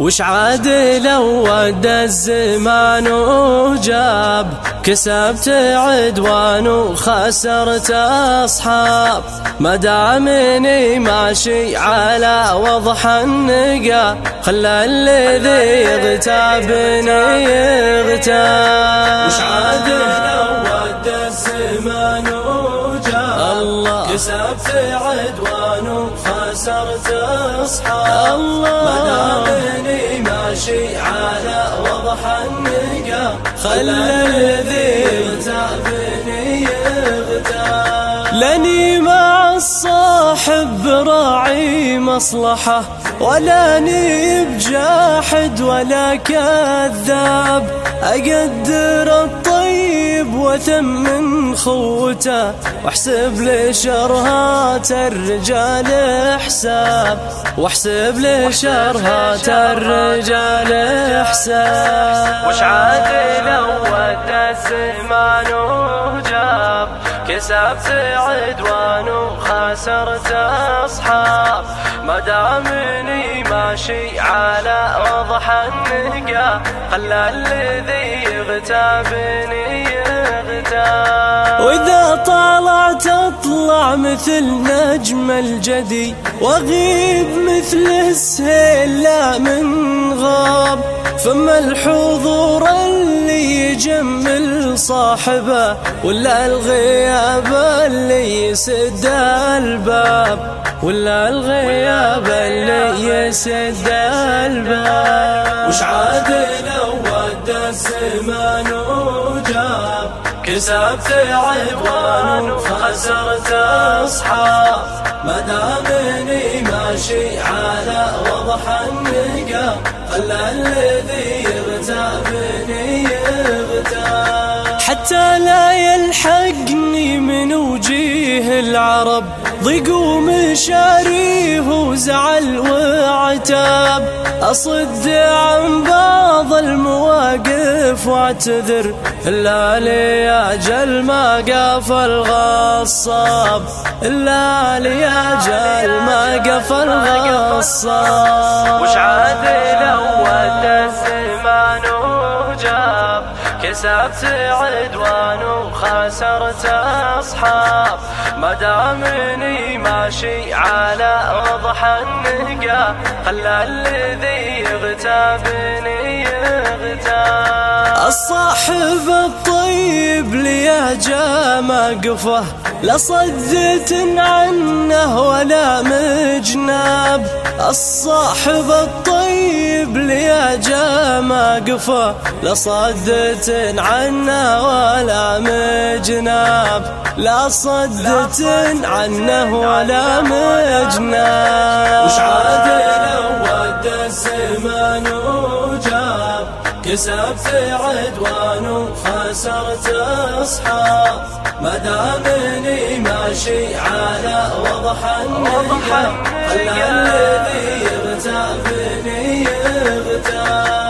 وش عاد لو ود الزمان وجاب؟ كسبت عدوان وخسرت أصحاب. ما دامني ماشي على وضح النقا. خلى الذي يغتابني يغتاب. وش عاد لو ود الزمان وجاب؟ كسبت عدوان وخسرت أصحاب الله. ما ماشي على وضح النقا خلى الذي يغتابني يغتاب. لاني مع الصاحب راعي مصلحة ولا ني بجاحد ولا كذاب. أقدر الطيب وثمن خوته وأحسب لشرهات الرجال حساب وأحسب لشرهات الرجال حساب وش عاد لو ود الزمان وجاب كسبت عدوان وخسرت أصحاب. ما دامني ماشي على وضح النقا خلى الذي يغتابني يغتاب وإذا طلعت أطلع مثل نجم الجدي وأغيب مثل السيل لا من غاب. فما الحضور اللي يجمل صاحبه ولا الغياب اللي يسد الباب. ولا الغياب اللي يسد الباب. وش عاد لو ود الزمان؟ كسبت عدوان وخسرت أصحاب. ما دامني ماشي على وضح النقا خلى الذي يغتابني يغتاب. حتى لا يلحقني من وجيه العرب ضيق ومشاريه وزعل وعتاب. أصد عن بعض المواقف واعتذر إلا لي أجل ما قف الغصاب. إلا لي أجل ما قف الغصاب. وش عاد لو الزمان وجاب؟ كسبت عدوان وخسرت أصحاب. ما دامني ماشي على وضح النقا خلى الذي يغتابني يغتاب. الصاحب الطيب لي جا موقفه لا صدت عنه ولا مجناب الصاحب الطيب لي جا موقفه لا صدت عنه ولا مجناب. لا صدت عنه ولا مجناب. وش لو ود الزمان وجاب. كسبت عدوان وخسرت أصحاب. ما دامني ماشي على وضح النقا خلى الذي يغتابني يغتاب.